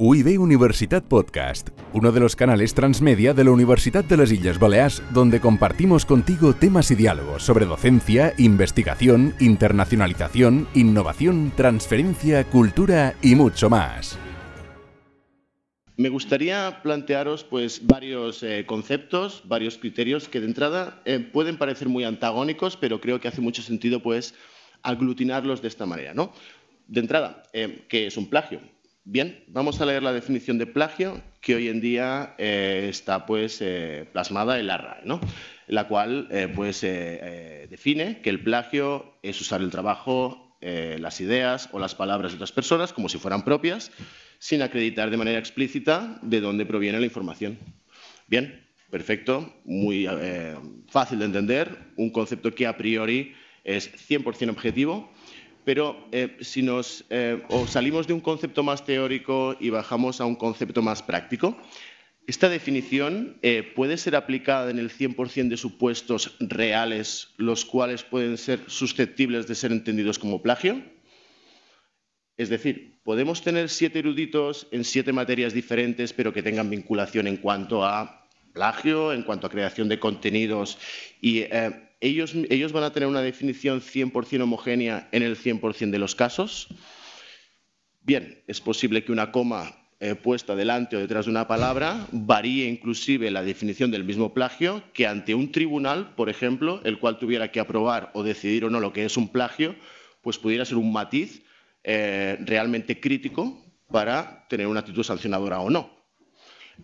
UIB Universitat Podcast, uno de los canales transmedia de la Universidad de las Islas Baleares, donde compartimos contigo temas y diálogos sobre docencia, investigación, internacionalización, innovación, transferencia, cultura y mucho más. Me gustaría plantearos pues, varios eh, conceptos, varios criterios que de entrada eh, pueden parecer muy antagónicos, pero creo que hace mucho sentido pues, aglutinarlos de esta manera. ¿no? De entrada, eh, ¿qué es un plagio? Bien, vamos a leer la definición de plagio que hoy en día eh, está pues, eh, plasmada en la RAE, ¿no? la cual eh, pues, define que el plagio es usar el trabajo, las ideas o las palabras de otras personas como si fueran propias, sin acreditar de manera explícita de dónde proviene la información. Bien, perfecto, muy fácil de entender, un concepto que a priori es 100% objetivo pero eh, si nos eh, salimos de un concepto más teórico y bajamos a un concepto más práctico, esta definición eh, puede ser aplicada en el 100% de supuestos reales, los cuales pueden ser susceptibles de ser entendidos como plagio. Es decir, podemos tener siete eruditos en siete materias diferentes, pero que tengan vinculación en cuanto a plagio, en cuanto a creación de contenidos y ellos, van a tener una definición 100% homogénea en el 100% de los casos. Bien, es posible que una coma eh, puesta delante o detrás de una palabra varíe inclusive la definición del mismo plagio que ante un tribunal, por ejemplo, el cual tuviera que aprobar o decidir o no lo que es un plagio, pues pudiera ser un matiz eh, realmente crítico para tener una actitud sancionadora o no.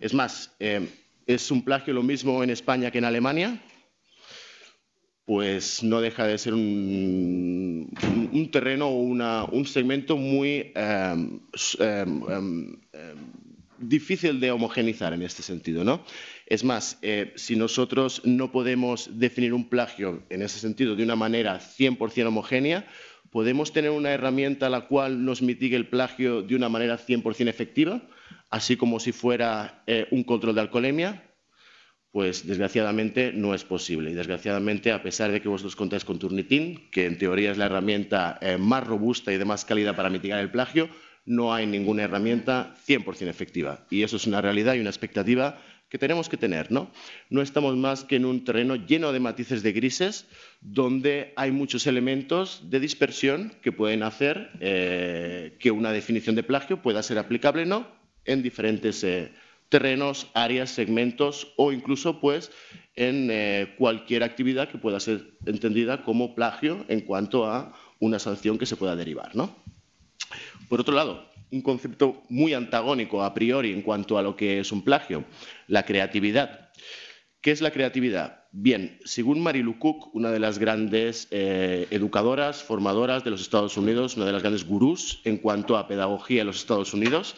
Es más, eh, ¿es un plagio lo mismo en España que en Alemania? Pues no deja de ser un, terreno o un segmento muy em, em, em, difícil de homogenizar en este sentido. ¿no? Es más, eh, si nosotros no podemos definir un plagio en ese sentido de una manera 100% homogénea, podemos tener una herramienta la cual nos mitigue el plagio de una manera 100% efectiva, así como si fuera eh, un control de alcoholemia, pues desgraciadamente no es posible. Y desgraciadamente, a pesar de que vosotros contáis con Turnitin, que en teoría es la herramienta eh, más robusta y de más calidad para mitigar el plagio, no hay ninguna herramienta 100% efectiva. Y eso es una realidad y una expectativa que tenemos que tener. ¿no? no estamos más que en un terreno lleno de matices de grises, donde hay muchos elementos de dispersión que pueden hacer eh, que una definición de plagio pueda ser aplicable no en diferentes eh, terrenos, áreas, segmentos o incluso pues en eh, cualquier actividad que pueda ser entendida como plagio en cuanto a una sanción que se pueda derivar. ¿no? Por otro lado, un concepto muy antagónico a priori en cuanto a lo que es un plagio, la creatividad. ¿Qué es la creatividad? Bien, según Marilu Cook, una de las grandes eh, educadoras, formadoras de los Estados Unidos, una de las grandes gurús en cuanto a pedagogía en los Estados Unidos,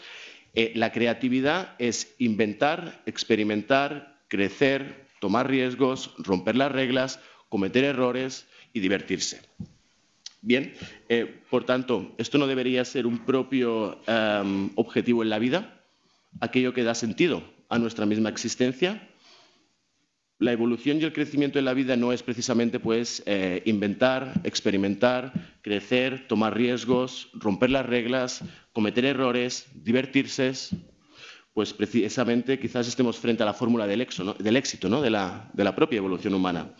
eh, la creatividad es inventar, experimentar, crecer, tomar riesgos, romper las reglas, cometer errores y divertirse. Bien, eh, por tanto, esto no debería ser un propio em, objetivo en la vida, aquello que da sentido a nuestra misma existencia, la evolución y el crecimiento en la vida no es precisamente pues, eh, inventar, experimentar, crecer, tomar riesgos, romper las reglas, cometer errores, divertirse, pues precisamente quizás estemos frente a la fórmula del, éxito ¿no? de, la, propia evolución humana.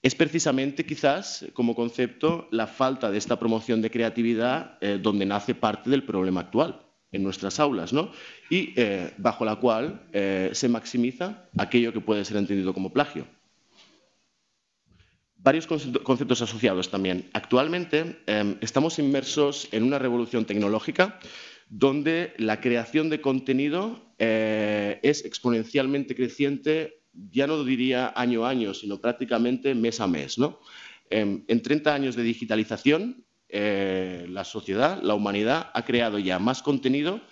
Es precisamente quizás como concepto la falta de esta promoción de creatividad eh, donde nace parte del problema actual en nuestras aulas, ¿no? y eh, bajo la cual eh, se maximiza aquello que puede ser entendido como plagio. Varios conceptos asociados también. Actualmente em, estamos inmersos en una revolución tecnológica donde la creación de contenido eh, es exponencialmente creciente, ya no diría año a año, sino prácticamente mes a mes. ¿no? Em, en 30 años de digitalización, eh, la sociedad, la humanidad, ha creado ya más contenido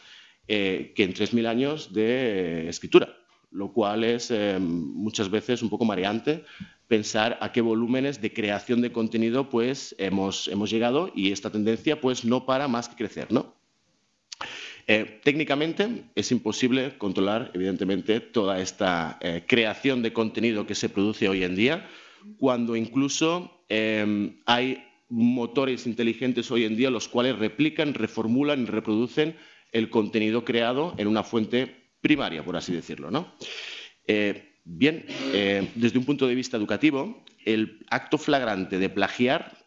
eh, que en 3.000 años de escritura, lo cual es eh, muchas veces un poco mareante pensar a qué volúmenes de creación de contenido pues, hemos, hemos llegado y esta tendencia pues, no para más que crecer. ¿no? técnicamente es imposible controlar, evidentemente, toda esta creación de contenido que se produce hoy en día, cuando incluso hay motores inteligentes hoy en día los cuales replican, reformulan y reproducen el contenido creado en una fuente primaria, por así decirlo. ¿no? Eh, bien, eh, desde un punto de vista educativo, el acto flagrante de plagiar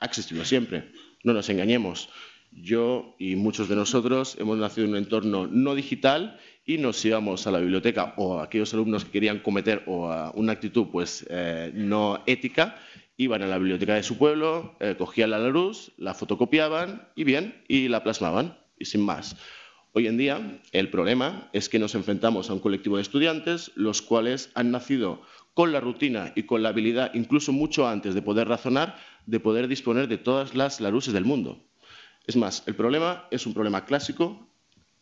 ha existido siempre. No nos engañemos. Yo y muchos de nosotros hemos nacido en un entorno no digital y nos íbamos a la biblioteca o aquellos alumnos que querían cometer o una actitud pues eh, no ética iban a la biblioteca de su pueblo, eh, cogían la luz, la fotocopiaban y bien, y la plasmaban, y sin más. Hoy en día el problema es que nos enfrentamos a un colectivo de estudiantes los cuales han nacido con la rutina y con la habilidad, incluso mucho antes de poder razonar, de poder disponer de todas las laruses del mundo. Es más, el problema es un problema clásico.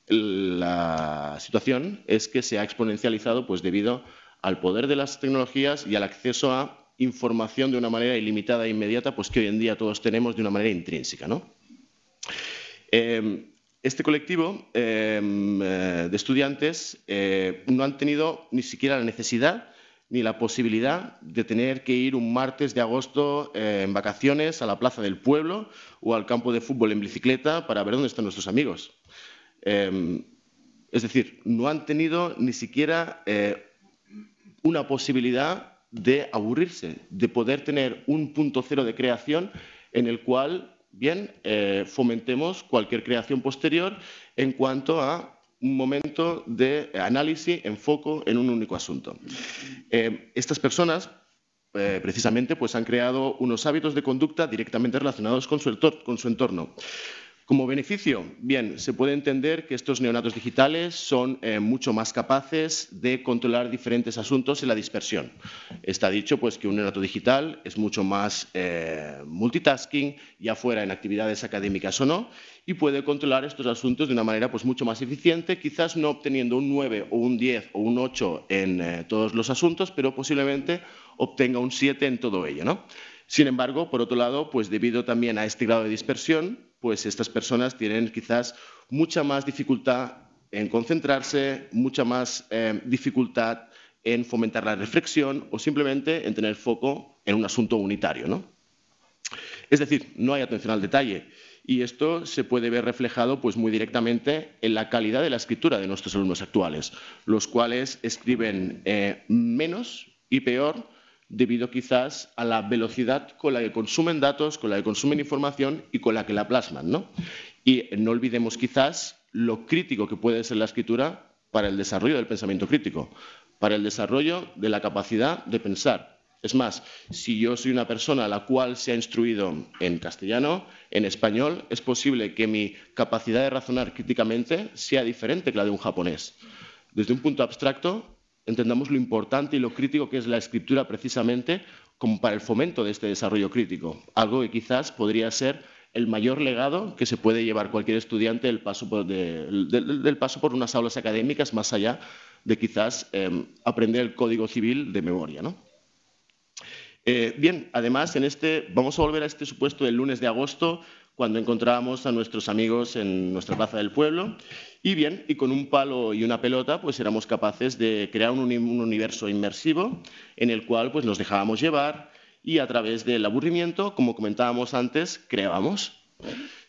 La situación es que se ha exponencializado pues, debido al poder de las tecnologías y al acceso a información de una manera ilimitada e inmediata, pues que hoy en día todos tenemos de una manera intrínseca. Em, este colectivo em, eh, de estudiantes eh, no han tenido ni siquiera la necesidad ni la posibilidad de tener que ir un martes de agosto eh, en vacaciones a la plaza del pueblo o al campo de fútbol en bicicleta para ver dónde están nuestros amigos. Em, es decir, no han tenido ni siquiera una posibilidad de aburrirse, de poder tener un punto cero de creación en el cual, bien, eh, fomentemos cualquier creación posterior en cuanto a un momento de análisis, enfoco en un único asunto. Eh, estas personas, eh, precisamente, pues han creado unos hábitos de conducta directamente relacionados con su, con su entorno. Como beneficio, bien, se puede entender que estos neonatos digitales son eh, mucho más capaces de controlar diferentes asuntos en la dispersión. Está dicho pues, que un neonato digital es mucho más eh, multitasking, ya fuera en actividades académicas o no, y puede controlar estos asuntos de una manera pues, mucho más eficiente, quizás no obteniendo un 9 o un 10 o un 8 en eh, todos los asuntos, pero posiblemente obtenga un 7 en todo ello. ¿no? Sin embargo, por otro lado, pues debido también a este grado de dispersión, pues estas personas tienen quizás mucha más dificultad en concentrarse, mucha más eh, dificultad en fomentar la reflexión o simplemente en tener foco en un asunto unitario. Es decir, no hay atención al detalle y esto se puede ver reflejado pues, muy directamente en la calidad de la escritura de nuestros alumnos actuales, los cuales escriben eh, menos y peor debido quizás a la velocidad con la que consumen datos, con la que consumen información y con la que la plasman. ¿no? Y no olvidemos quizás lo crítico que puede ser la escritura para el desarrollo del pensamiento crítico, para el desarrollo de la capacidad de pensar. Es más, si yo soy una persona a la cual se ha instruido en castellano, en español, es posible que mi capacidad de razonar críticamente sea diferente que la de un japonés. Desde un punto abstracto, entendamos lo importante y lo crítico que es la escritura precisamente como para el fomento de este desarrollo crítico, algo que quizás podría ser el mayor legado que se puede llevar cualquier estudiante del paso por, unas aulas académicas, más allá de quizás em, aprender el código civil de memoria. ¿no? Eh, bien, además, en este, vamos a volver a este supuesto del lunes de agosto, cuando encontrábamos a nuestros amigos en nuestra plaza del pueblo. Y bien, y con un palo y una pelota, pues éramos capaces de crear un, universo inmersivo en el cual pues, nos dejábamos llevar y a través del aburrimiento, como comentábamos antes, creábamos.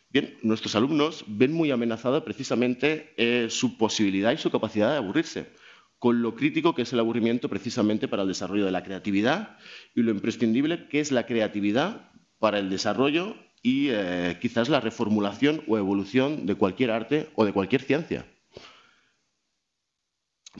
Bien, nuestros alumnos ven muy amenazada precisamente eh, su posibilidad y su capacidad de aburrirse, con lo crítico que es el aburrimiento precisamente para el desarrollo de la creatividad y lo imprescindible que es la creatividad para el desarrollo y eh, quizás la reformulación o evolución de cualquier arte o de cualquier ciencia.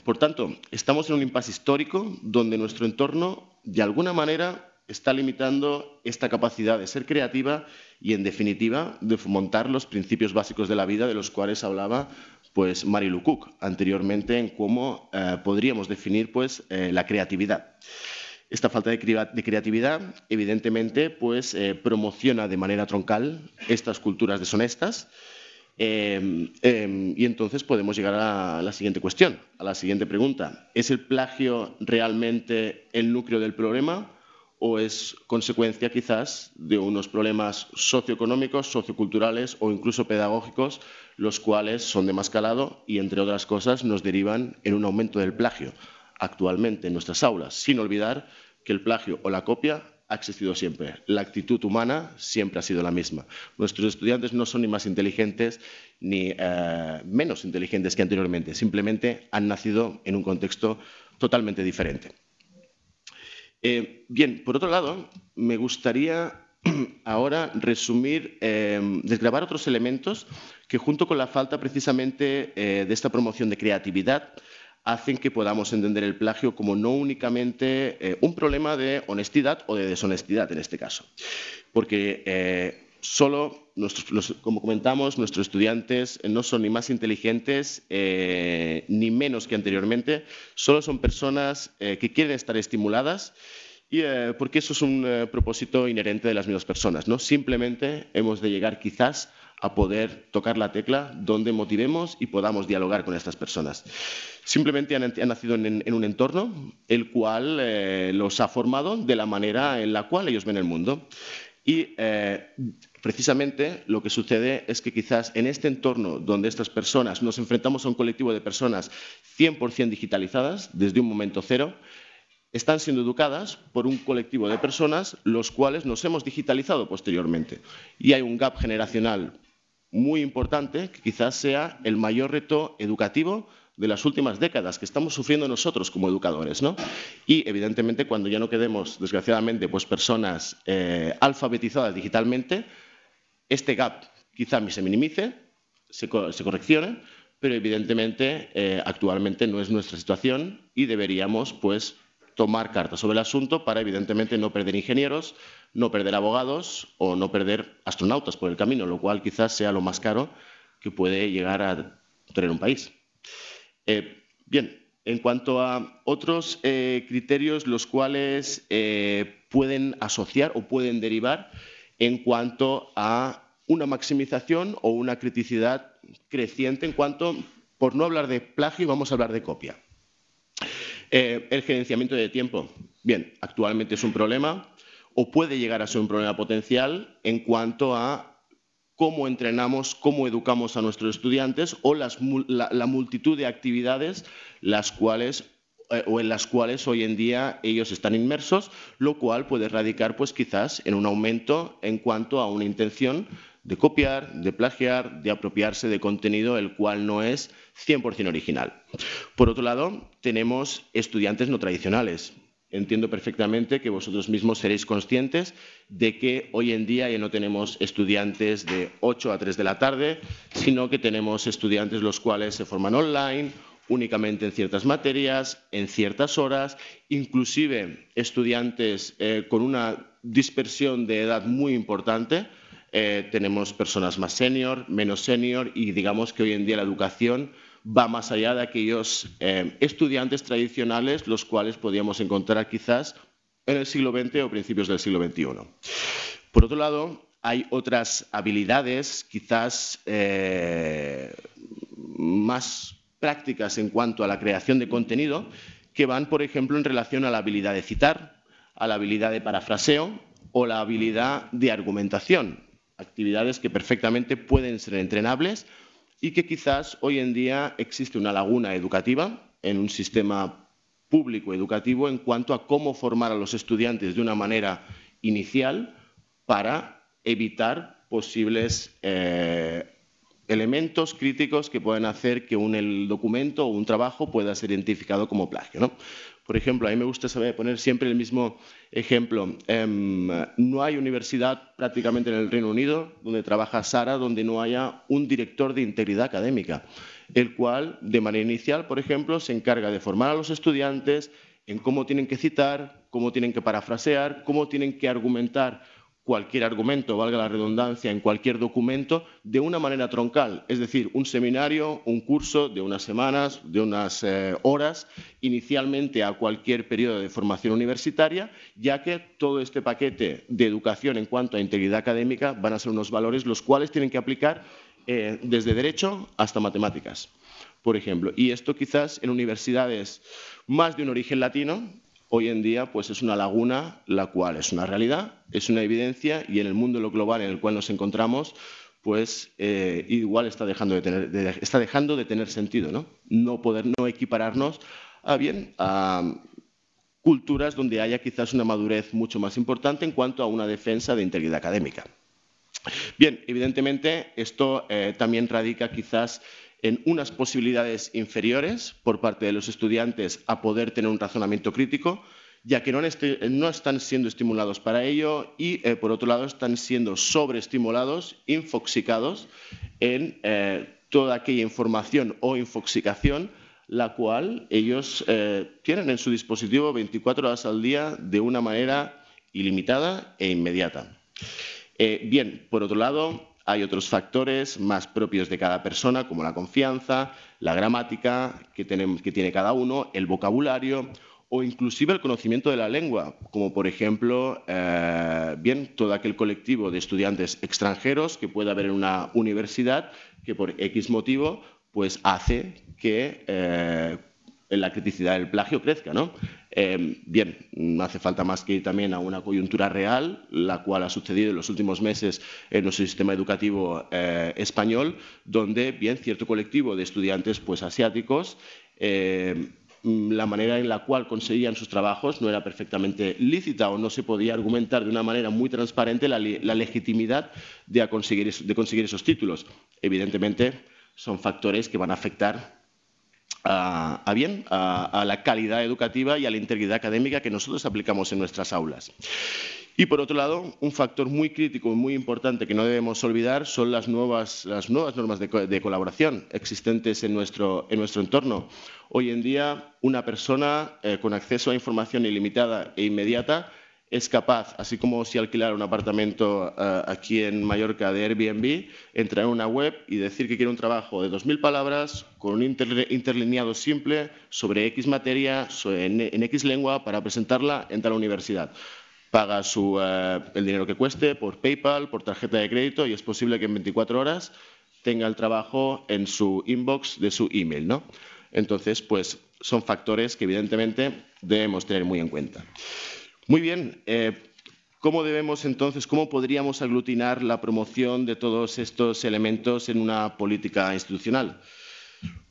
Por tanto, estamos en un impasse histórico donde nuestro entorno, de alguna manera, está limitando esta capacidad de ser creativa y, en definitiva, de fomentar los principios básicos de la vida de los cuales hablaba pues, Marilu Cook anteriormente en cómo eh, podríamos definir pues, eh, la creatividad. Esta falta de, creatividad, evidentemente, pues, eh, promociona de manera troncal estas culturas deshonestas. Em, em, y entonces podemos llegar a la siguiente cuestión, a la siguiente pregunta. ¿Es el plagio realmente el núcleo del problema o es consecuencia quizás de unos problemas socioeconómicos, socioculturales o incluso pedagógicos, los cuales son de más calado y, entre otras cosas, nos derivan en un aumento del plagio? Actualmente en nuestras aulas, sin olvidar que el plagio o la copia ha existido siempre. La actitud humana siempre ha sido la misma. Nuestros estudiantes no son ni más inteligentes ni eh, menos inteligentes que anteriormente. Simplemente han nacido en un contexto totalmente diferente. Eh, bien, por otro lado, me gustaría ahora resumir, eh, desgravar otros elementos que junto con la falta precisamente de esta promoción de creatividad hacen que podamos entender el plagio como no únicamente eh, un problema de honestidad o de deshonestidad en este caso. Porque eh, solo, como comentamos, nuestros estudiantes no son ni más inteligentes eh, ni menos que anteriormente, solo son personas que quieren estar estimuladas y, porque eso es un propósito inherente de las mismas personas. ¿no? Simplemente hemos de llegar quizás a poder tocar la tecla donde motivemos y podamos dialogar con estas personas. Simplemente han, nacido en, un entorno el cual eh, los ha formado de la manera en la cual ellos ven el mundo. Y eh, precisamente lo que sucede es que quizás en este entorno donde estas personas nos enfrentamos a un colectivo de personas 100% digitalizadas desde un momento cero, están siendo educadas por un colectivo de personas los cuales nos hemos digitalizado posteriormente. Y hay un gap generacional muy importante, que quizás sea el mayor reto educativo de las últimas décadas que estamos sufriendo nosotros como educadores. ¿no? Y evidentemente cuando ya no quedemos, desgraciadamente, pues personas eh, alfabetizadas digitalmente, este gap quizá se minimice, se, correccione, pero evidentemente eh, actualmente no es nuestra situación y deberíamos pues tomar cartas sobre el asunto para evidentemente no perder ingenieros, no perder abogados o no perder astronautas por el camino, lo cual quizás sea lo más caro que puede llegar a tener un país. Eh, bien, en cuanto a otros eh, criterios los cuales eh, pueden asociar o pueden derivar en cuanto a una maximización o una criticidad creciente en cuanto, por no hablar de plagio, vamos a hablar de copia. el gerenciamiento de tiempo. Bien, actualmente es un problema o puede llegar a ser un problema potencial en cuanto a cómo entrenamos, cómo educamos a nuestros estudiantes o la, multitud de actividades las cuales eh, o en las cuales hoy en día ellos están inmersos, lo cual puede radicar pues quizás en un aumento en cuanto a una intención de copiar, de plagiar, de apropiarse de contenido el cual no es 100% original. Por otro lado, tenemos estudiantes no tradicionales. Entiendo perfectamente que vosotros mismos seréis conscientes de que hoy en día ya no tenemos estudiantes de 8 a 3 de la tarde, sino que tenemos estudiantes los cuales se forman online, únicamente en ciertas materias, en ciertas horas, inclusive estudiantes eh, con una dispersión de edad muy importante. Eh, tenemos personas más senior, menos senior y digamos que hoy en día la educación va más allá de aquellos eh, estudiantes tradicionales, los cuales podíamos encontrar quizás en el siglo XX o principios del siglo XXI. Por otro lado, hay otras habilidades quizás eh, más prácticas en cuanto a la creación de contenido que van, por ejemplo, en relación a la habilidad de citar, a la habilidad de parafraseo o la habilidad de argumentación, actividades que perfectamente pueden ser entrenables y que quizás hoy en día existe una laguna educativa en un sistema público educativo en cuanto a cómo formar a los estudiantes de una manera inicial para evitar posibles eh, elementos críticos que puedan hacer que un documento o un trabajo pueda ser identificado como plagio. ¿no? Por ejemplo, a mí me gusta poner siempre el mismo ejemplo. Em, no hay universidad prácticamente en el Reino Unido donde trabaja Sara donde no haya un director de integridad académica, el cual, de manera inicial, por ejemplo, se encarga de formar a los estudiantes en cómo tienen que citar, cómo tienen que parafrasear, cómo tienen que argumentar cualquier argumento, valga la redundancia, en cualquier documento de una manera troncal, es decir, un seminario, un curso de unas semanas, de unas eh, horas, inicialmente a cualquier periodo de formación universitaria, ya que todo este paquete de educación en cuanto a integridad académica van a ser unos valores los cuales tienen que aplicar eh, desde derecho hasta matemáticas, por ejemplo. Y esto quizás en universidades más de un origen latino, hoy en día pues es una laguna la cual es una realidad, es una evidencia y en el mundo global en el cual nos encontramos pues eh, igual está dejando de tener, está dejando de tener sentido, ¿no? No poder no equipararnos a bien a culturas donde haya quizás una madurez mucho más importante en cuanto a una defensa de integridad académica. Bien, evidentemente esto eh, también radica quizás en unas posibilidades inferiores por parte de los estudiantes a poder tener un razonamiento crítico, ya que no, están siendo estimulados para ello y, eh, por otro lado, están siendo sobreestimulados, infoxicados en eh, toda aquella información o infoxicación la cual ellos eh, tienen en su dispositivo 24 horas al día de una manera ilimitada e inmediata. bien, por otro lado, hay otros factores más propios de cada persona, como la confianza, la gramática que, tiene cada uno, el vocabulario o inclusive el conocimiento de la lengua, como por ejemplo, eh, bien, todo aquel colectivo de estudiantes extranjeros que puede haber en una universidad que por X motivo pues hace que eh, la criticidad del plagio crezca, ¿no? Eh, bien, no hace falta más que ir también a una coyuntura real, la cual ha sucedido en los últimos meses en nuestro sistema educativo español, donde, bien, cierto colectivo de estudiantes pues, asiáticos Mm, la manera en la cual conseguían sus trabajos no era perfectamente lícita o no se podía argumentar de una manera muy transparente la, legitimidad de conseguir, esos títulos. Evidentemente, son factores que van a afectar a, bien, a, la calidad educativa y a la integridad académica que nosotros aplicamos en nuestras aulas. Y por otro lado, un factor muy crítico y muy importante que no debemos olvidar son las nuevas, normas de, colaboración existentes en nuestro, entorno. Hoy en día, una persona eh, con acceso a información ilimitada e inmediata es capaz, así como si alquilara un apartamento eh, aquí en Mallorca de Airbnb, entrar en una web y decir que quiere un trabajo de 2.000 palabras con un interlineado simple sobre X materia, en, X lengua, para presentarla en tal universidad paga eh, el dinero que cueste por PayPal, por tarjeta de crédito y es posible que en 24 horas tenga el trabajo en su inbox de su email, ¿no? Entonces, pues son factores que evidentemente debemos tener muy en cuenta. Muy bien, eh, ¿cómo debemos entonces, cómo podríamos aglutinar la promoción de todos estos elementos en una política institucional?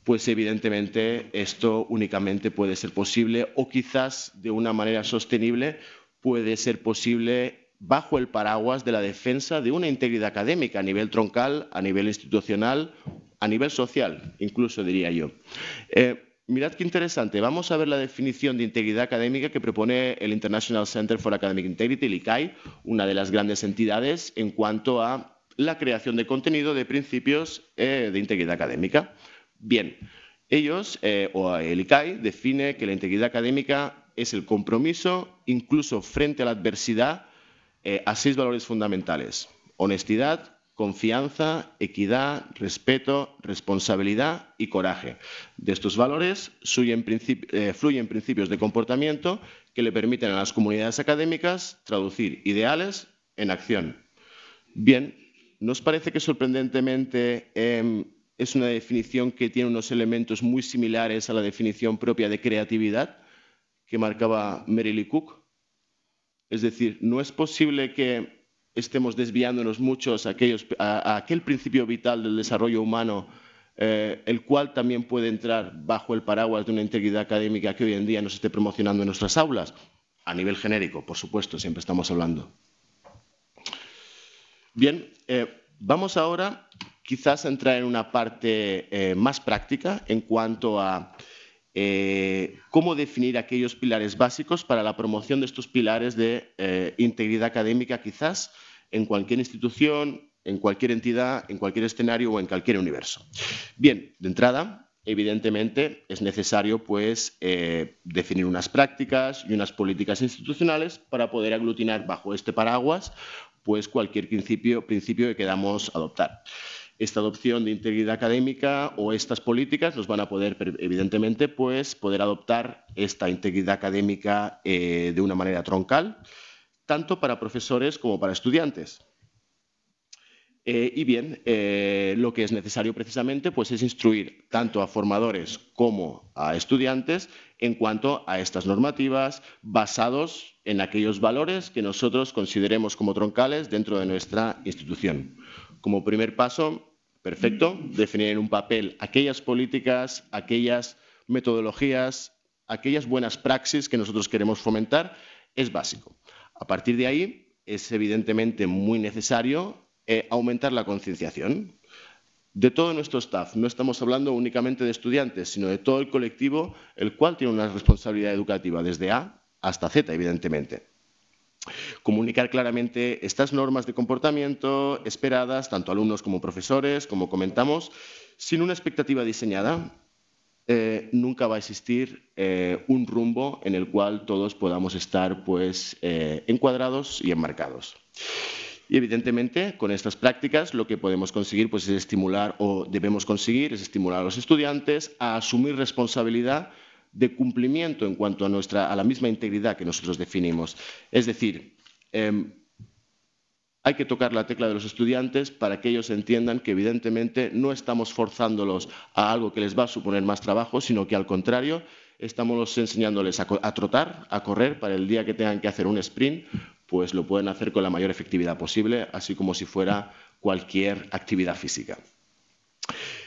Pues evidentemente esto únicamente puede ser posible o quizás de una manera sostenible puede ser posible bajo el paraguas de la defensa de una integridad académica a nivel troncal, a nivel institucional, a nivel social, incluso diría yo. Eh, mirad qué interesante. Vamos a ver la definición de integridad académica que propone el International Center for Academic Integrity, el ICAI, una de las grandes entidades en cuanto a la creación de contenido de principios eh, de integridad académica. Bien, ellos, eh, o el ICAI, define que la integridad académica es el compromiso, incluso frente a la adversidad, eh, a seis valores fundamentales. Honestidad, confianza, equidad, respeto, responsabilidad y coraje. De estos valores eh, fluyen, principios de comportamiento que le permiten a las comunidades académicas traducir ideales en acción. Bien, ¿nos parece que sorprendentemente em, es una definición que tiene unos elementos muy similares a la definición propia de creatividad? que marcaba Mary Cook. Es decir, no es posible que estemos desviándonos muchos a, aquel principio vital del desarrollo humano, eh, el cual también puede entrar bajo el paraguas de una integridad académica que hoy en día nos esté promocionando en nuestras aulas, a nivel genérico, por supuesto, siempre estamos hablando. Bien, eh, vamos ahora quizás a entrar en una parte eh, más práctica en cuanto a cómo definir aquellos pilares básicos para la promoción de estos pilares de integridad académica, quizás en cualquier institución, en cualquier entidad, en cualquier escenario o en cualquier universo. Bien, de entrada, evidentemente es necesario pues, eh, definir unas prácticas y unas políticas institucionales para poder aglutinar bajo este paraguas pues, cualquier principio, principio que queramos adoptar esta adopción de integridad académica o estas políticas nos van a poder, evidentemente, pues, poder adoptar esta integridad académica eh, de una manera troncal, tanto para profesores como para estudiantes. Eh, y bien, eh, lo que es necesario precisamente pues, es instruir tanto a formadores como a estudiantes en cuanto a estas normativas basados en aquellos valores que nosotros consideremos como troncales dentro de nuestra institución. Como primer paso, Perfecto, definir en un papel aquellas políticas, aquellas metodologías, aquellas buenas praxis que nosotros queremos fomentar, es básico. A partir de ahí, es evidentemente muy necesario eh, aumentar la concienciación de todo nuestro staff. No estamos hablando únicamente de estudiantes, sino de todo el colectivo, el cual tiene una responsabilidad educativa desde A hasta Z, evidentemente. Comunicar claramente estas normas de comportamiento esperadas, tanto alumnos como profesores, como comentamos, sin una expectativa diseñada, eh, nunca va a existir eh, un rumbo en el cual todos podamos estar pues, eh, encuadrados y enmarcados. Y evidentemente, con estas prácticas lo que podemos conseguir pues, es estimular o debemos conseguir es estimular a los estudiantes a asumir responsabilidad de cumplimiento en cuanto a, nuestra, a la misma integridad que nosotros definimos. Es decir, em, hay que tocar la tecla de los estudiantes para que ellos entiendan que evidentemente no estamos forzándolos a algo que les va a suponer más trabajo, sino que al contrario estamos enseñándoles a, a trotar, a correr para el día que tengan que hacer un sprint, pues lo pueden hacer con la mayor efectividad posible, así como si fuera cualquier actividad física.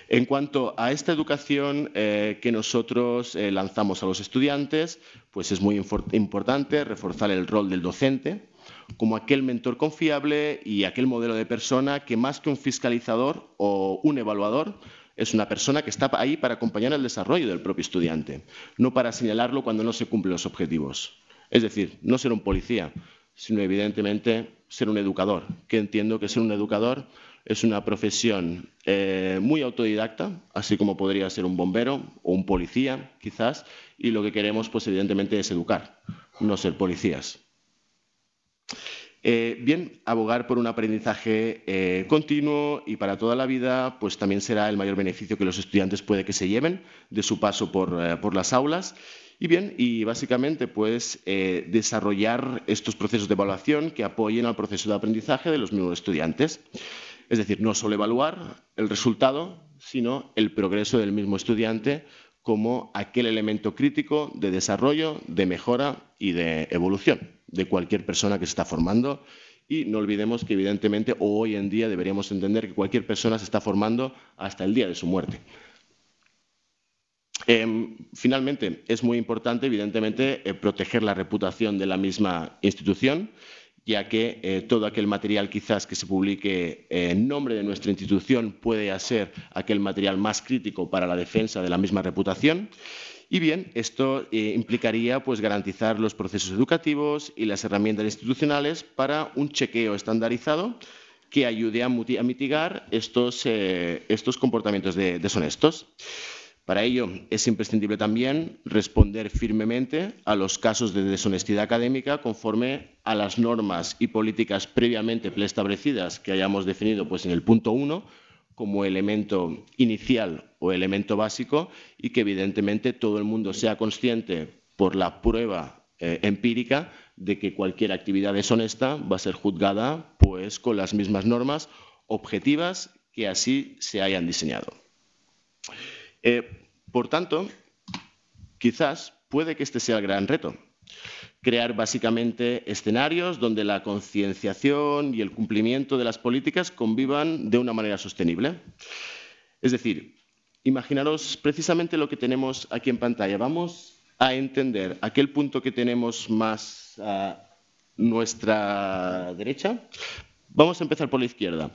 En cuanto a esta educación eh, que nosotros eh, lanzamos a los estudiantes, pues es muy importante reforzar el rol del docente como aquel mentor confiable y aquel modelo de persona que más que un fiscalizador o un evaluador, es una persona que está ahí para acompañar el desarrollo del propio estudiante, no para señalarlo cuando no se cumplen los objetivos. Es decir, no ser un policía, sino evidentemente ser un educador, que entiendo que ser un educador es una profesión eh, muy autodidacta, así como podría ser un bombero o un policía, quizás, y lo que queremos, pues evidentemente, es educar, no ser policías. Eh, bien, abogar por un aprendizaje eh, continuo y para toda la vida, pues también será el mayor beneficio que los estudiantes puede que se lleven de su paso por, por las aulas. Y bien, y básicamente, pues desarrollar estos procesos de evaluación que apoyen al proceso de aprendizaje de los mismos estudiantes. Es decir, no solo evaluar el resultado, sino el progreso del mismo estudiante como aquel elemento crítico de desarrollo, de mejora y de evolución de cualquier persona que se está formando. Y no olvidemos que, evidentemente, hoy en día deberíamos entender que cualquier persona se está formando hasta el día de su muerte. Em, finalmente, es muy importante, evidentemente, eh, proteger la reputación de la misma institución ya que eh, todo aquel material quizás que se publique en nombre de nuestra institución puede ser aquel material más crítico para la defensa de la misma reputación. Y bien, esto eh, implicaría pues, garantizar los procesos educativos y las herramientas institucionales para un chequeo estandarizado que ayude a, mitigar estos, eh, estos comportamientos deshonestos. Para ello es imprescindible también responder firmemente a los casos de deshonestidad académica conforme a las normas y políticas previamente preestablecidas que hayamos definido pues, en el punto 1 como elemento inicial o elemento básico y que evidentemente todo el mundo sea consciente por la prueba eh, empírica de que cualquier actividad deshonesta va a ser juzgada pues, con las mismas normas objetivas que así se hayan diseñado. Eh, por tanto, quizás puede que este sea el gran reto. Crear básicamente escenarios donde la concienciación y el cumplimiento de las políticas convivan de una manera sostenible. Es decir, imaginaros precisamente lo que tenemos aquí en pantalla. Vamos a entender aquel punto que tenemos más a nuestra derecha. Vamos a empezar por la izquierda.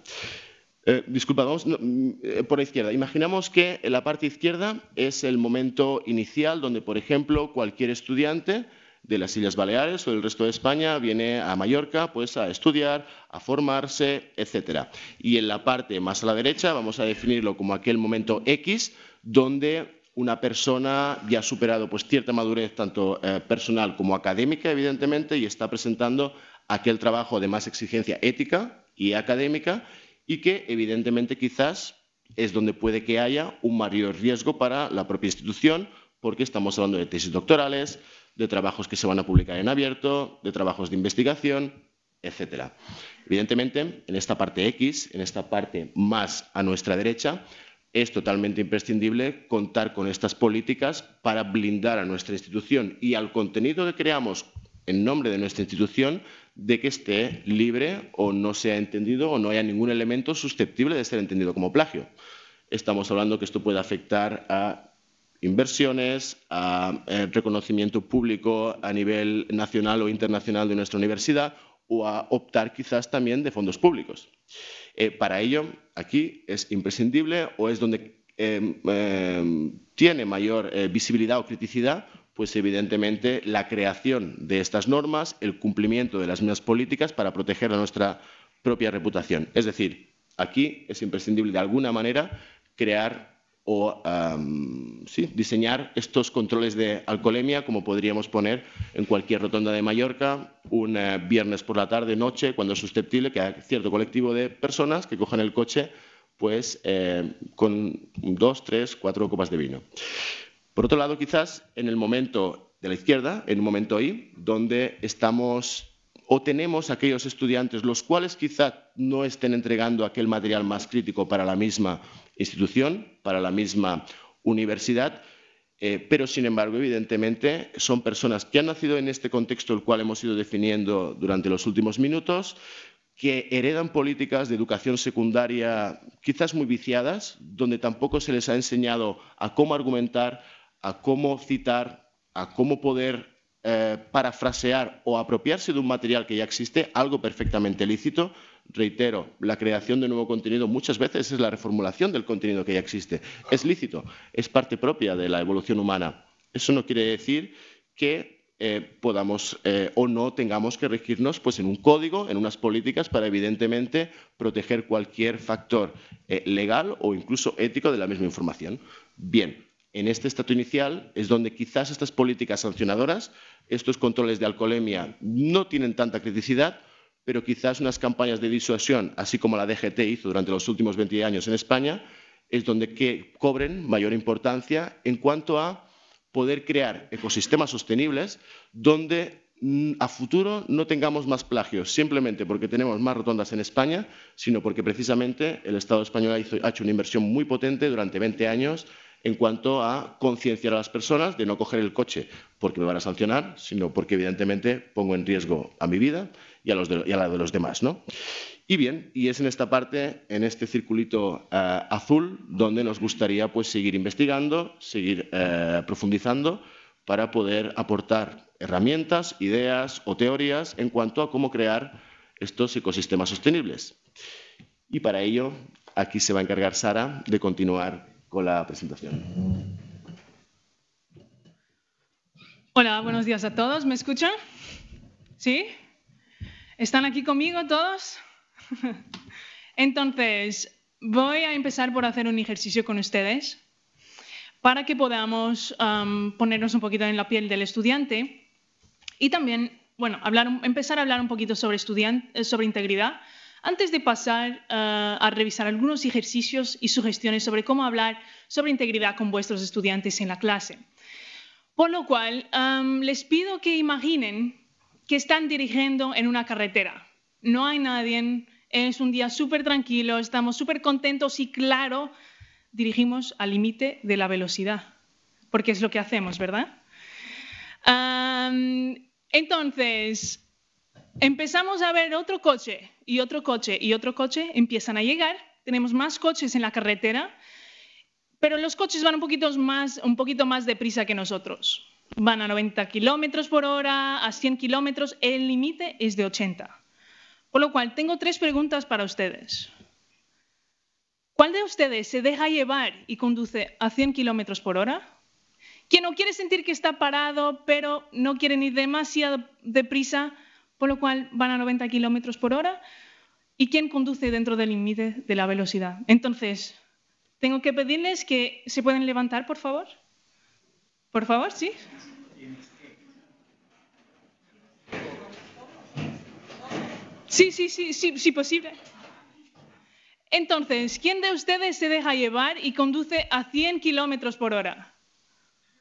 Eh, disculpa, vamos mm, eh, por la izquierda. Imaginamos que la parte izquierda es el momento inicial donde, por ejemplo, cualquier estudiante de las Islas Baleares o del resto de España viene a Mallorca pues, a estudiar, a formarse, etc. Y en la parte más a la derecha vamos a definirlo como aquel momento X donde una persona ya ha superado pues, cierta madurez tanto eh, personal como académica, evidentemente, y está presentando aquel trabajo de más exigencia ética y académica y que evidentemente quizás es donde puede que haya un mayor riesgo para la propia institución porque estamos hablando de tesis doctorales, de trabajos que se van a publicar en abierto, de trabajos de investigación, etc. Evidentemente, en esta parte X, en esta parte más a nuestra derecha, es totalmente imprescindible contar con estas políticas para blindar a nuestra institución y al contenido que creamos en nombre de nuestra institución de que esté libre o no sea entendido o no haya ningún elemento susceptible de ser entendido como plagio. Estamos hablando que esto puede afectar a inversiones, a eh, reconocimiento público a nivel nacional o internacional de nuestra universidad o a optar quizás también de fondos públicos. Eh, para ello, aquí es imprescindible o es donde em, tiene mayor eh, visibilidad o criticidad, pues evidentemente la creación de estas normas, el cumplimiento de las mismas políticas para proteger a nuestra propia reputación. Es decir, aquí es imprescindible de alguna manera crear o diseñar estos controles de alcoholemia como podríamos poner en cualquier rotonda de Mallorca un eh, viernes por la tarde, noche, cuando es susceptible que haya cierto colectivo de personas que cojan el coche pues eh, con dos, tres, cuatro copas de vino. Por otro lado, quizás en el momento de la izquierda, en un momento ahí, donde estamos o tenemos aquellos estudiantes los cuales quizá no estén entregando aquel material más crítico para la misma institución, para la misma universidad, eh, pero sin embargo, evidentemente, son personas que han nacido en este contexto el cual hemos ido definiendo durante los últimos minutos, que heredan políticas de educación secundaria quizás muy viciadas, donde tampoco se les ha enseñado a cómo argumentar, a cómo citar, a cómo poder eh, parafrasear o apropiarse de un material que ya existe, algo perfectamente lícito. Reitero, la creación de nuevo contenido muchas veces es la reformulación del contenido que ya existe. Es lícito, es parte propia de la evolución humana. Eso no quiere decir que eh, podamos eh, o no tengamos que regirnos pues, en un código, en unas políticas para evidentemente proteger cualquier factor legal o incluso ético de la misma información. Bien, en este estatus inicial es donde quizás estas políticas sancionadoras, estos controles de alcoholemia no tienen tanta criticidad, pero quizás unas campañas de disuasión, así como la DGT hizo durante los últimos 20 años en España, es donde que cobren mayor importancia en cuanto a poder crear ecosistemas sostenibles donde mm, a futuro no tengamos más plagios, simplemente porque tenemos más rotondas en España, sino porque precisamente el Estado español ha hecho una inversión muy potente durante 20 años en cuanto a concienciar a las personas de no coger el coche porque me van a sancionar, sino porque evidentemente pongo en riesgo a mi vida y a, la de los demás. ¿no? Y bien, y es en esta parte, en este circulito eh, azul, donde nos gustaría pues, seguir investigando, seguir eh, profundizando para poder aportar herramientas, ideas o teorías en cuanto a cómo crear estos ecosistemas sostenibles. Y para ello, aquí se va a encargar Sara de continuar con la presentación. Hola, buenos días a todos. ¿Me escuchan? ¿Sí? ¿Están aquí conmigo todos? Entonces, voy a empezar por hacer un ejercicio con ustedes para que podamos ponernos un poquito en la piel del estudiante y también, bueno, empezar a hablar un poquito sobre, sobre integridad antes de pasar eh, a revisar algunos ejercicios y sugestiones sobre cómo hablar sobre integridad con vuestros estudiantes en la clase. Por lo cual, em, les pido que imaginen que están dirigiendo en una carretera. No hay nadie, es un día súper tranquilo, estamos súper contentos y claro, dirigimos al límite de la velocidad, porque es lo que hacemos, ¿verdad? Em, entonces, empezamos a ver otro coche y otro coche y otro coche empiezan a llegar. Tenemos más coches en la carretera, pero los coches van un poquito más, un poquito deprisa que nosotros. Van a 90 kilómetros por hora, a 100 kilómetros. El límite es de 80. Por lo cual, tengo tres preguntas para ustedes. ¿Cuál de ustedes se deja llevar y conduce a 100 kilómetros por hora? ¿Quién no quiere sentir que está parado, pero no quiere ir demasiado deprisa? Por lo cual van a 90 kilómetros por hora. ¿Y quién conduce dentro del límite de la velocidad? Entonces, tengo que pedirles que se pueden levantar, por favor. Por favor, sí. Sí, sí, sí, sí, sí, posible. Entonces, ¿quién de ustedes se deja llevar y conduce a 100 kilómetros por hora?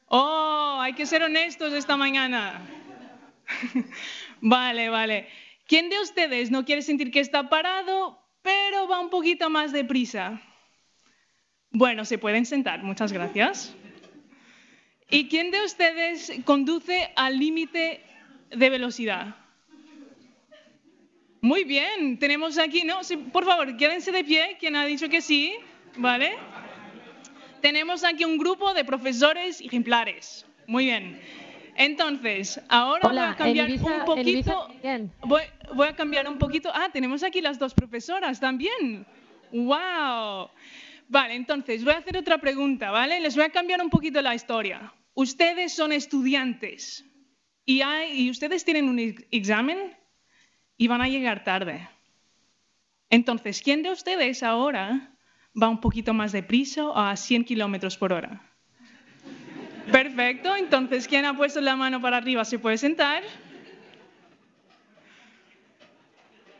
Oh, hay que ser honestos esta mañana. Vale, vale. ¿Quién de ustedes no quiere sentir que está parado, pero va un poquito más deprisa? Bueno, se pueden sentar, muchas gracias. ¿Y quién de ustedes conduce al límite de velocidad? Muy bien, tenemos aquí, ¿no? por favor, quédense de pie, quien ha dicho que sí, ¿vale? Tenemos aquí un grupo de profesores ejemplares. Muy bien. Entonces, ahora voy a cambiar un poquito. Voy, voy, a cambiar un poquito. Ah, tenemos aquí las dos profesoras también. ¡Wow! Vale, entonces voy a hacer otra pregunta, ¿vale? Les voy a cambiar un poquito la historia. Ustedes son estudiantes y, hay, y ustedes tienen un examen y van a llegar tarde. Entonces, ¿quién de ustedes ahora va un poquito más deprisa a 100 kilómetros por hora? Perfecto, entonces, ¿quién ha puesto la mano para arriba se puede sentar?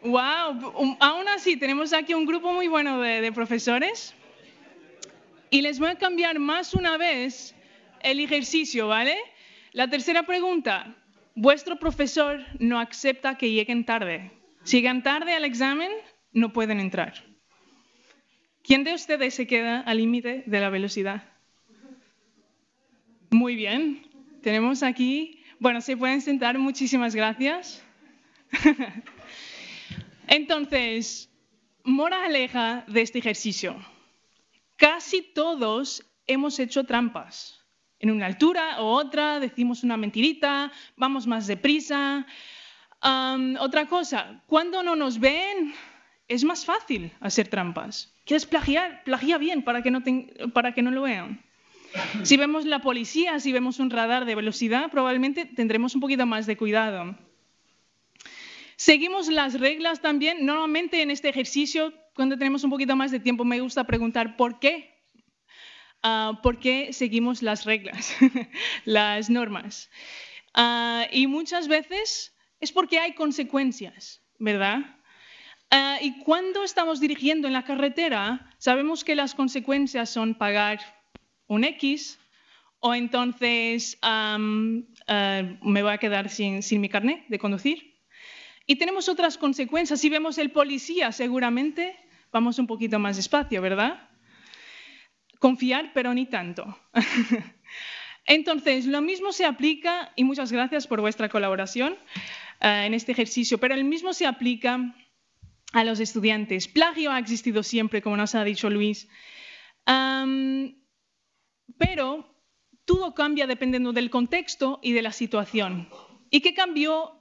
Wow, aún así tenemos aquí un grupo muy bueno de, de, profesores y les voy a cambiar más una vez el ejercicio, ¿vale? La tercera pregunta, vuestro profesor no acepta que lleguen tarde. Si llegan tarde al examen, no pueden entrar. ¿Quién de ustedes se queda al límite de la velocidad? Muy bien, tenemos aquí, bueno, se pueden sentar, muchísimas gracias. Entonces, moraleja de este ejercicio. Casi todos hemos hecho trampas. En una altura o otra decimos una mentirita, vamos más deprisa. otra cosa, cuando no nos ven, es más fácil hacer trampas. ¿Quieres plagiar? Plagia bien para que no, para que no lo vean. Si vemos la policía, si vemos un radar de velocidad, probablemente tendremos un poquito más de cuidado. Seguimos las reglas también. Normalmente en este ejercicio, cuando tenemos un poquito más de tiempo, me gusta preguntar por qué. Ah, ¿Por qué seguimos las reglas, las normas? Ah, y muchas veces es porque hay consecuencias, ¿verdad? Ah, y cuando estamos dirigiendo en la carretera, sabemos que las consecuencias son pagar un X o entonces ah, me voy a quedar sin, sin mi carnet de conducir. Y tenemos otras consecuencias. Si vemos el policía, seguramente vamos un poquito más despacio, ¿verdad? Confiar, pero ni tanto. Entonces, lo mismo se aplica, y muchas gracias por vuestra colaboración ah, en este ejercicio, pero el mismo se aplica a los estudiantes. Plagio ha existido siempre, como nos ha dicho Luis, pero todo cambia dependiendo del contexto y de la situación. ¿Y qué cambió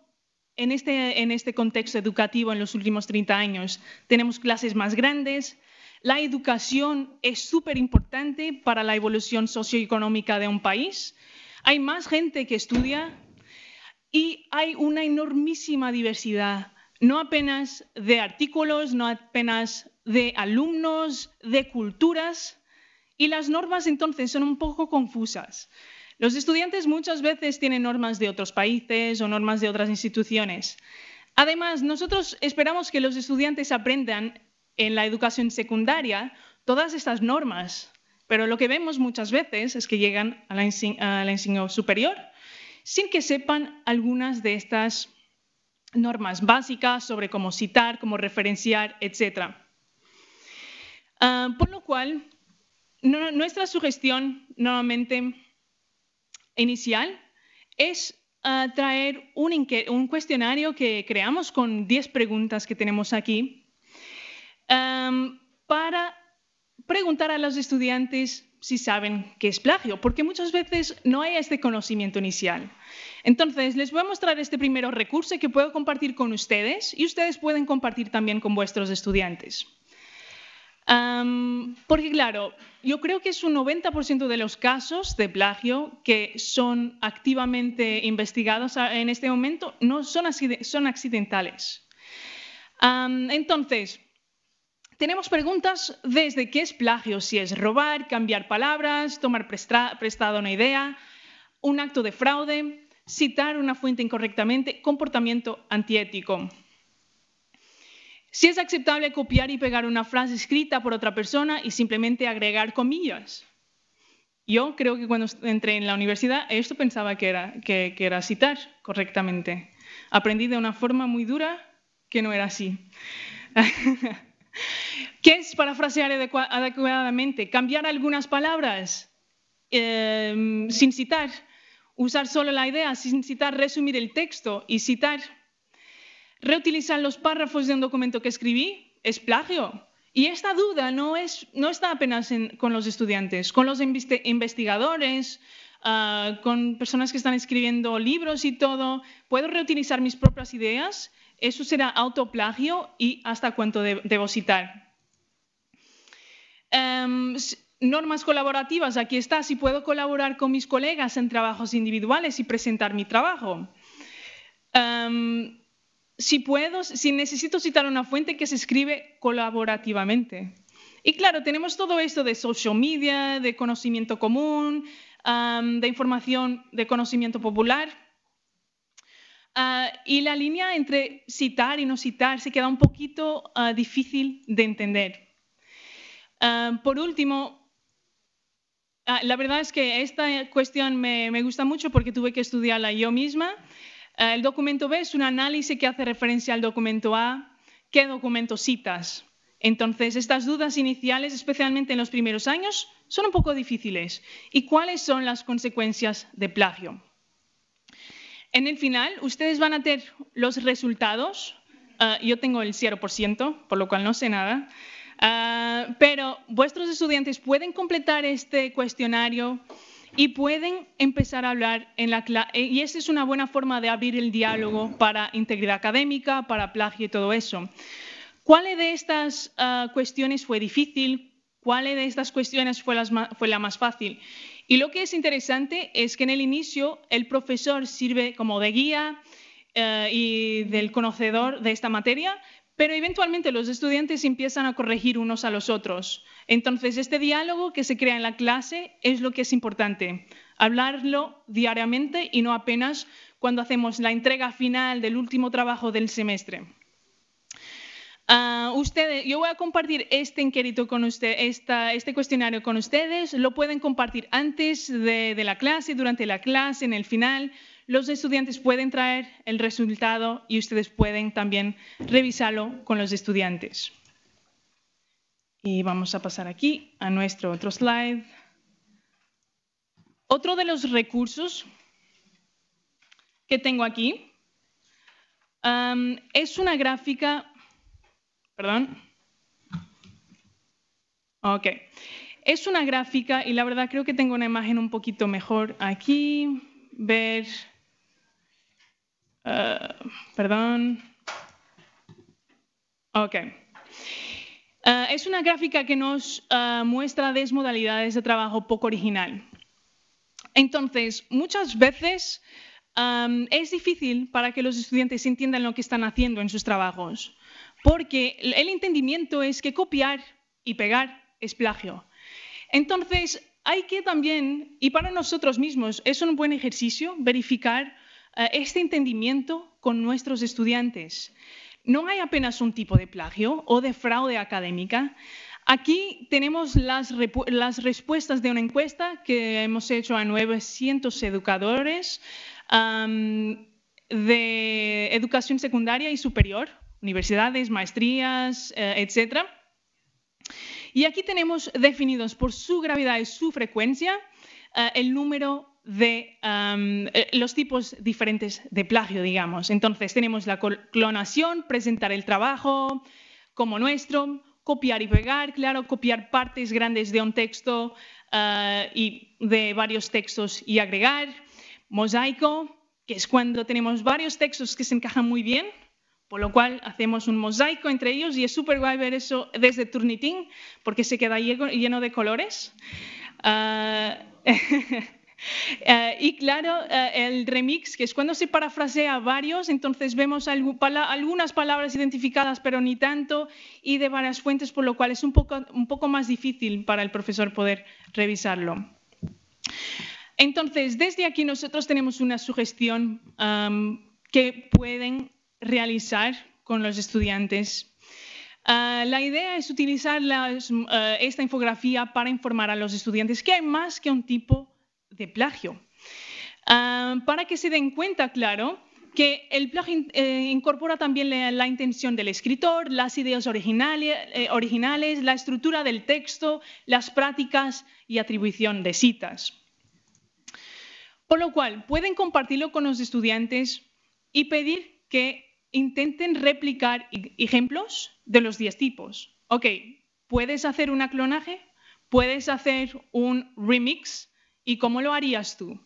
en este, en este contexto educativo en los últimos 30 años? Tenemos clases más grandes, la educación es súper importante para la evolución socioeconómica de un país, hay más gente que estudia y hay una enormísima diversidad no apenas de artículos, no apenas de alumnos, de culturas, y las normas entonces son un poco confusas. Los estudiantes muchas veces tienen normas de otros países o normas de otras instituciones. Además, nosotros esperamos que los estudiantes aprendan en la educación secundaria todas estas normas, pero lo que vemos muchas veces es que llegan a la, enseñanza superior sin que sepan algunas de estas normas básicas sobre cómo citar, cómo referenciar, etc. Ah, por lo cual, nuestra sugestión normalmente inicial es ah, traer un, cuestionario que creamos con 10 preguntas que tenemos aquí para preguntar a los estudiantes si saben qué es plagio, porque muchas veces no hay este conocimiento inicial. Entonces, les voy a mostrar este primer recurso que puedo compartir con ustedes y ustedes pueden compartir también con vuestros estudiantes. Porque claro, yo creo que es un 90% de los casos de plagio que son activamente investigados en este momento no son, son accidentales. entonces, tenemos preguntas desde qué es plagio, si es robar, cambiar palabras, tomar prestado una idea, un acto de fraude, citar una fuente incorrectamente, comportamiento antiético. Si es aceptable copiar y pegar una frase escrita por otra persona y simplemente agregar comillas. Yo creo que cuando entré en la universidad esto pensaba que era, que era citar correctamente. Aprendí de una forma muy dura que no era así. ¿Qué es parafrasear adecuadamente? Cambiar algunas palabras em, sin citar, usar solo la idea, sin citar, resumir el texto y citar. Reutilizar los párrafos de un documento que escribí es plagio. Y esta duda no, es, no está apenas con los estudiantes, con los investigadores, ah, con personas que están escribiendo libros y todo. ¿Puedo reutilizar mis propias ideas? Eso será autoplagio y hasta cuánto debo citar. Em, normas colaborativas, aquí está, si puedo colaborar con mis colegas en trabajos individuales y presentar mi trabajo. Em, si puedo, si necesito citar una fuente que se escribe colaborativamente. Y claro, tenemos todo esto de social media, de conocimiento común, de información de conocimiento popular. Ah, y la línea entre citar y no citar se queda un poquito ah, difícil de entender. Ah, por último, la verdad es que esta cuestión me, me gusta mucho porque tuve que estudiarla yo misma. Eh, el documento B es un análisis que hace referencia al documento A. ¿Qué documento citas? Entonces, estas dudas iniciales, especialmente en los primeros años, son un poco difíciles. ¿Y cuáles son las consecuencias de plagio? En el final, ustedes van a tener los resultados. Eh, yo tengo el 0%, por lo cual no sé nada. Eh, pero vuestros estudiantes pueden completar este cuestionario y pueden empezar a hablar en la clase. Eh, y esa es una buena forma de abrir el diálogo para integridad académica, para plagio y todo eso. ¿Cuál de estas ah, cuestiones fue difícil? ¿Cuál de estas cuestiones fue, fue la más fácil? Y lo que es interesante es que en el inicio el profesor sirve como de guía eh, y del conocedor de esta materia, pero eventualmente los estudiantes empiezan a corregir unos a los otros. Entonces, este diálogo que se crea en la clase es lo que es importante. Hablarlo diariamente y no apenas cuando hacemos la entrega final del último trabajo del semestre. Ah, yo voy a compartir este inquérito con usted, este cuestionario con ustedes. Lo pueden compartir antes de, de la clase, durante la clase, en el final los estudiantes pueden traer el resultado y ustedes pueden también revisarlo con los estudiantes. Y vamos a pasar aquí a nuestro otro slide. Otro de los recursos que tengo aquí um, es una gráfica, perdón, ok, es una gráfica y la verdad creo que tengo una imagen un poquito mejor aquí, ver Uh, perdón. Ok. Uh, es una gráfica que nos uh, muestra desmodalidades de trabajo poco original. Entonces, muchas veces um, es difícil para que los estudiantes entiendan lo que están haciendo en sus trabajos, porque el entendimiento es que copiar y pegar es plagio. Entonces, hay que también, y para nosotros mismos, es un buen ejercicio verificar eh, este entendimiento con nuestros estudiantes. No hay apenas un tipo de plagio o de fraude académica. Aquí tenemos las, respuestas de una encuesta que hemos hecho a 900 educadores de educación secundaria y superior, universidades, maestrías, eh, etc. Y aquí tenemos definidos por su gravedad y su frecuencia eh, el número de eh, los tipos diferentes de plagio, digamos. Entonces tenemos la clonación, presentar el trabajo como nuestro, copiar y pegar, claro, copiar partes grandes de un texto eh, y de varios textos y agregar, mosaico, que es cuando tenemos varios textos que se encajan muy bien, por lo cual hacemos un mosaico entre ellos y es súper guay ver eso desde Turnitin porque se queda lleno de colores. Eh, Eh, y claro, eh, el remix, que es cuando se parafrasea varios, entonces vemos algunas palabras identificadas, pero ni tanto, y de varias fuentes, por lo cual es un poco, un poco más difícil para el profesor poder revisarlo. Entonces, desde aquí nosotros tenemos una sugestión que pueden realizar con los estudiantes. Ah, la idea es utilizar esta infografía para informar a los estudiantes que hay más que un tipo de plagio. Ah, para que se den cuenta, claro, que el plagio eh, incorpora también la, intención del escritor, las ideas originales, eh, originales, la estructura del texto, las prácticas y atribución de citas. Por lo cual, pueden compartirlo con los estudiantes y pedir que intenten replicar ejemplos de los 10 tipos. Ok, puedes hacer un clonaje, puedes hacer un remix. ¿Y cómo lo harías tú?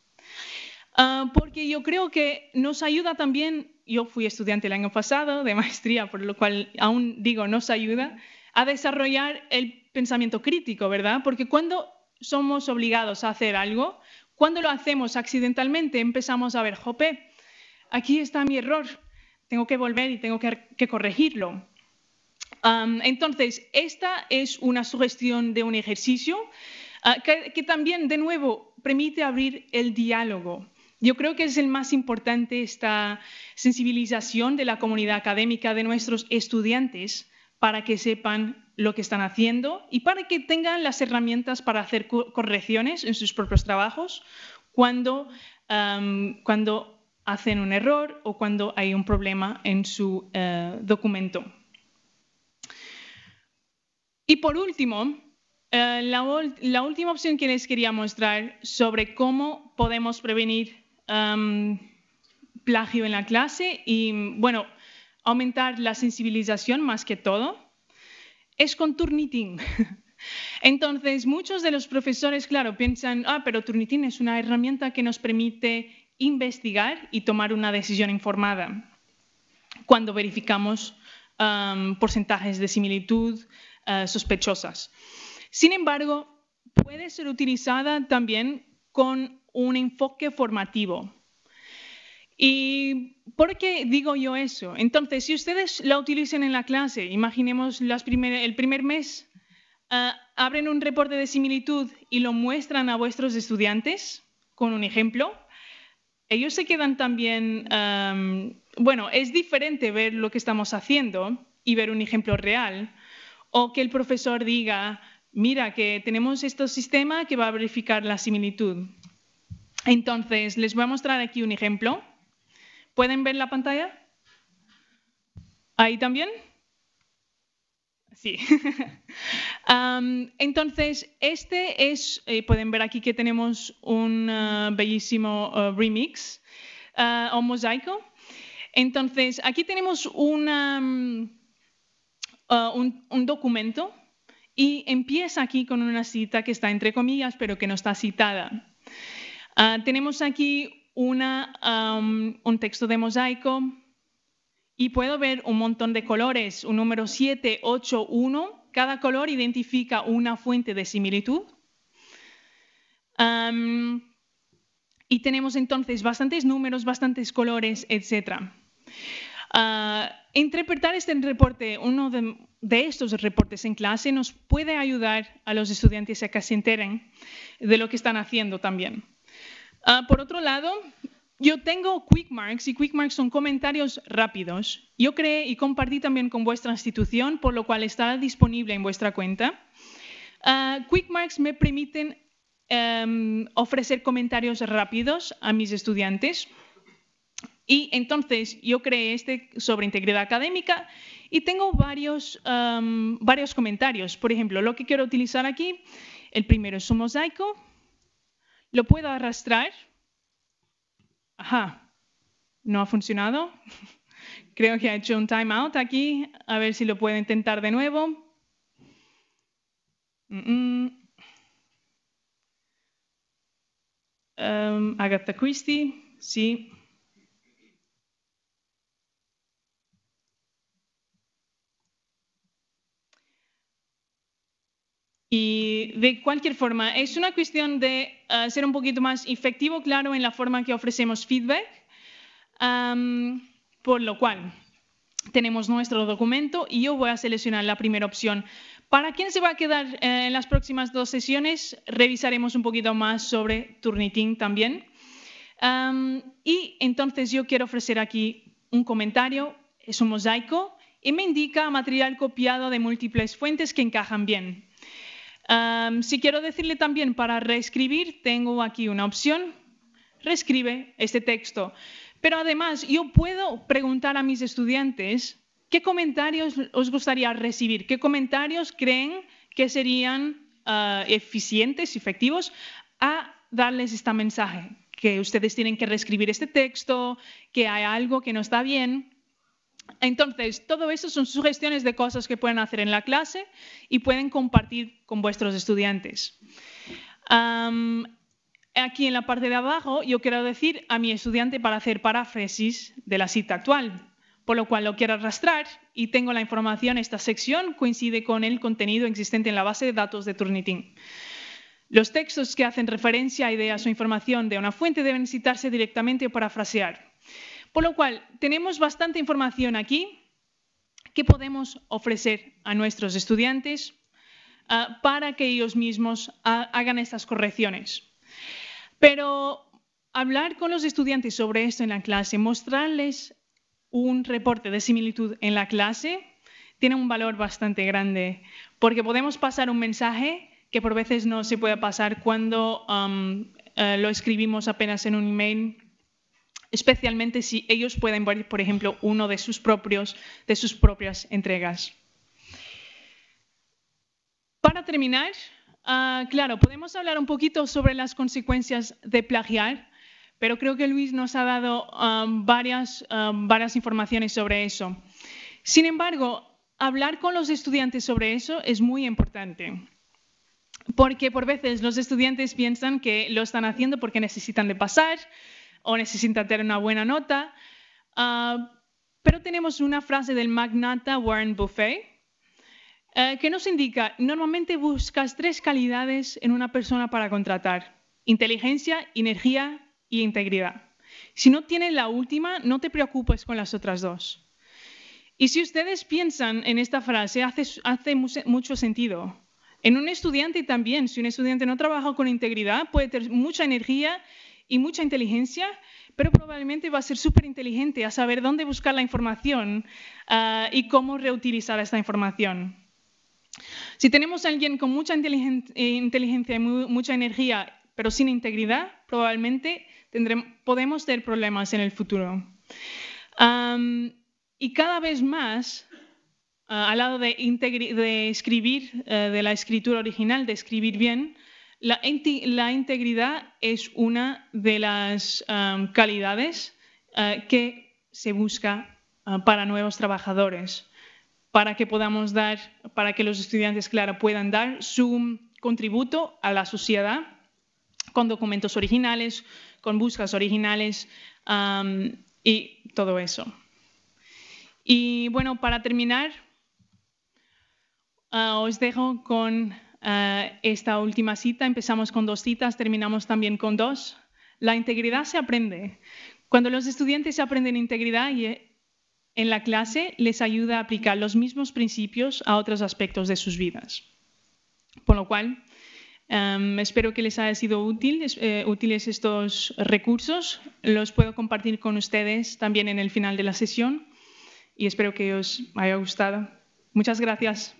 Ah, porque yo creo que nos ayuda también, yo fui estudiante el año pasado de maestría, por lo cual aún digo, nos ayuda a desarrollar el pensamiento crítico, ¿verdad? Porque cuando somos obligados a hacer algo, cuando lo hacemos accidentalmente, empezamos a ver, jope, aquí está mi error, tengo que volver y tengo que, corregirlo. entonces, esta es una sugestión de un ejercicio ah, que, también, de nuevo, permite abrir el diálogo. Yo creo que es el más importante esta sensibilización de la comunidad académica de nuestros estudiantes para que sepan lo que están haciendo y para que tengan las herramientas para hacer correcciones en sus propios trabajos cuando, cuando hacen un error o cuando hay un problema en su eh, documento. Y por último, eh, la, última opción que les quería mostrar sobre cómo podemos prevenir plagio en la clase y, bueno, aumentar la sensibilización más que todo, es con Turnitin. Entonces, muchos de los profesores, claro, piensan, ah, pero Turnitin es una herramienta que nos permite investigar y tomar una decisión informada cuando verificamos porcentajes de similitud eh, sospechosas. Sin embargo, puede ser utilizada también con un enfoque formativo. ¿Y por qué digo yo eso? Entonces, si ustedes la utilizan en la clase, imaginemos el primer mes, ah, abren un reporte de similitud y lo muestran a vuestros estudiantes con un ejemplo, ellos se quedan también, bueno, es diferente ver lo que estamos haciendo y ver un ejemplo real, o que el profesor diga, mira, que tenemos este sistema que va a verificar la similitud. Entonces, les voy a mostrar aquí un ejemplo. ¿Pueden ver la pantalla? ¿Ahí también? Sí. entonces, este es, eh, pueden ver aquí que tenemos un uh, bellísimo uh, remix o mosaico. Entonces, aquí tenemos um, un, un documento y empieza aquí con una cita que está entre comillas, pero que no está citada. Ah, tenemos aquí un texto de mosaico y puedo ver un montón de colores, un número 7, 8, 1. Cada color identifica una fuente de similitud. y tenemos entonces bastantes números, bastantes colores, etc. Ah, interpretar este reporte, uno de, estos reportes en clase, nos puede ayudar a los estudiantes a que se enteren de lo que están haciendo también. Ah, por otro lado, yo tengo Quick Marks y Quick Marks son comentarios rápidos. Yo creé y compartí también con vuestra institución, por lo cual está disponible en vuestra cuenta. Uh, Quick Marks me permiten em, ofrecer comentarios rápidos a mis estudiantes. Y entonces yo creé este sobre integridad académica y tengo varios, em, varios comentarios. Por ejemplo, lo que quiero utilizar aquí, el primero es un mosaico, lo puedo arrastrar. Ajá, no ha funcionado. Creo que ha hecho un timeout aquí. A ver si lo puedo intentar de nuevo. Um, Agatha Christie, sí. Y de cualquier forma, es una cuestión de uh, ser un poquito más efectivo, claro, en la forma que ofrecemos feedback, um, por lo cual tenemos nuestro documento y yo voy a seleccionar la primera opción. Para quien se va a quedar uh, en las próximas dos sesiones, revisaremos un poquito más sobre Turnitin también. Um, y entonces yo quiero ofrecer aquí un comentario, es un mosaico, y me indica material copiado de múltiples fuentes que encajan bien si quiero decirle también para reescribir, tengo aquí una opción, reescribe este texto. Pero además, yo puedo preguntar a mis estudiantes qué comentarios os gustaría recibir, qué comentarios creen que serían uh, eficientes, efectivos, a darles este mensaje, que ustedes tienen que reescribir este texto, que hay algo que no está bien. Entonces, todo eso son sugestiones de cosas que pueden hacer en la clase y pueden compartir con vuestros estudiantes. aquí en la parte de abajo yo quiero decir a mi estudiante para hacer paráfrasis de la cita actual, por lo cual lo quiero arrastrar y tengo la información, esta sección coincide con el contenido existente en la base de datos de Turnitin. Los textos que hacen referencia a ideas o información de una fuente deben citarse directamente o parafrasear. Por lo cual, tenemos bastante información aquí que podemos ofrecer a nuestros estudiantes ah, para que ellos mismos hagan estas correcciones. Pero hablar con los estudiantes sobre esto en la clase, mostrarles un reporte de similitud en la clase, tiene un valor bastante grande, porque podemos pasar un mensaje que por veces no se puede pasar cuando eh, lo escribimos apenas en un email especialmente si ellos pueden ver, por ejemplo, uno de sus, propios, de sus propias entregas. Para terminar, ah, claro, podemos hablar un poquito sobre las consecuencias de plagiar, pero creo que Luis nos ha dado ah, varias, ah, varias informaciones sobre eso. Sin embargo, hablar con los estudiantes sobre eso es muy importante. Porque por veces los estudiantes piensan que lo están haciendo porque necesitan de pasar, o necesita tener una buena nota. Ah, pero tenemos una frase del magnata Warren Buffett eh, que nos indica, normalmente buscas tres calidades en una persona para contratar, inteligencia, energía y integridad. Si no tienes la última, no te preocupes con las otras dos. Y si ustedes piensan en esta frase, hace mucho sentido. En un estudiante también, si un estudiante no trabaja con integridad, puede tener mucha energía y mucha inteligencia, pero probablemente va a ser súper inteligente a saber dónde buscar la información ah, y cómo reutilizar esta información. Si tenemos alguien con mucha inteligencia y mucha energía, pero sin integridad, probablemente podemos tener problemas en el futuro. y cada vez más, ah, al lado de, de escribir, eh, de la escritura original, de escribir bien, la, integridad es una de las um, calidades uh, que se busca uh, para nuevos trabajadores, para que podamos dar, para que los estudiantes, claro, puedan dar su contributo a la sociedad con documentos originales, con búsquedas originales um, y todo eso. Y bueno, para terminar, uh, os dejo con eh, esta última cita. Empezamos con dos citas, terminamos también con dos. La integridad se aprende. Cuando los estudiantes aprenden integridad eh, en la clase les ayuda a aplicar los mismos principios a otros aspectos de sus vidas. Por lo cual, espero que les haya sido útil, eh, útiles estos recursos. Los puedo compartir con ustedes también en el final de la sesión y espero que os haya gustado. Muchas gracias.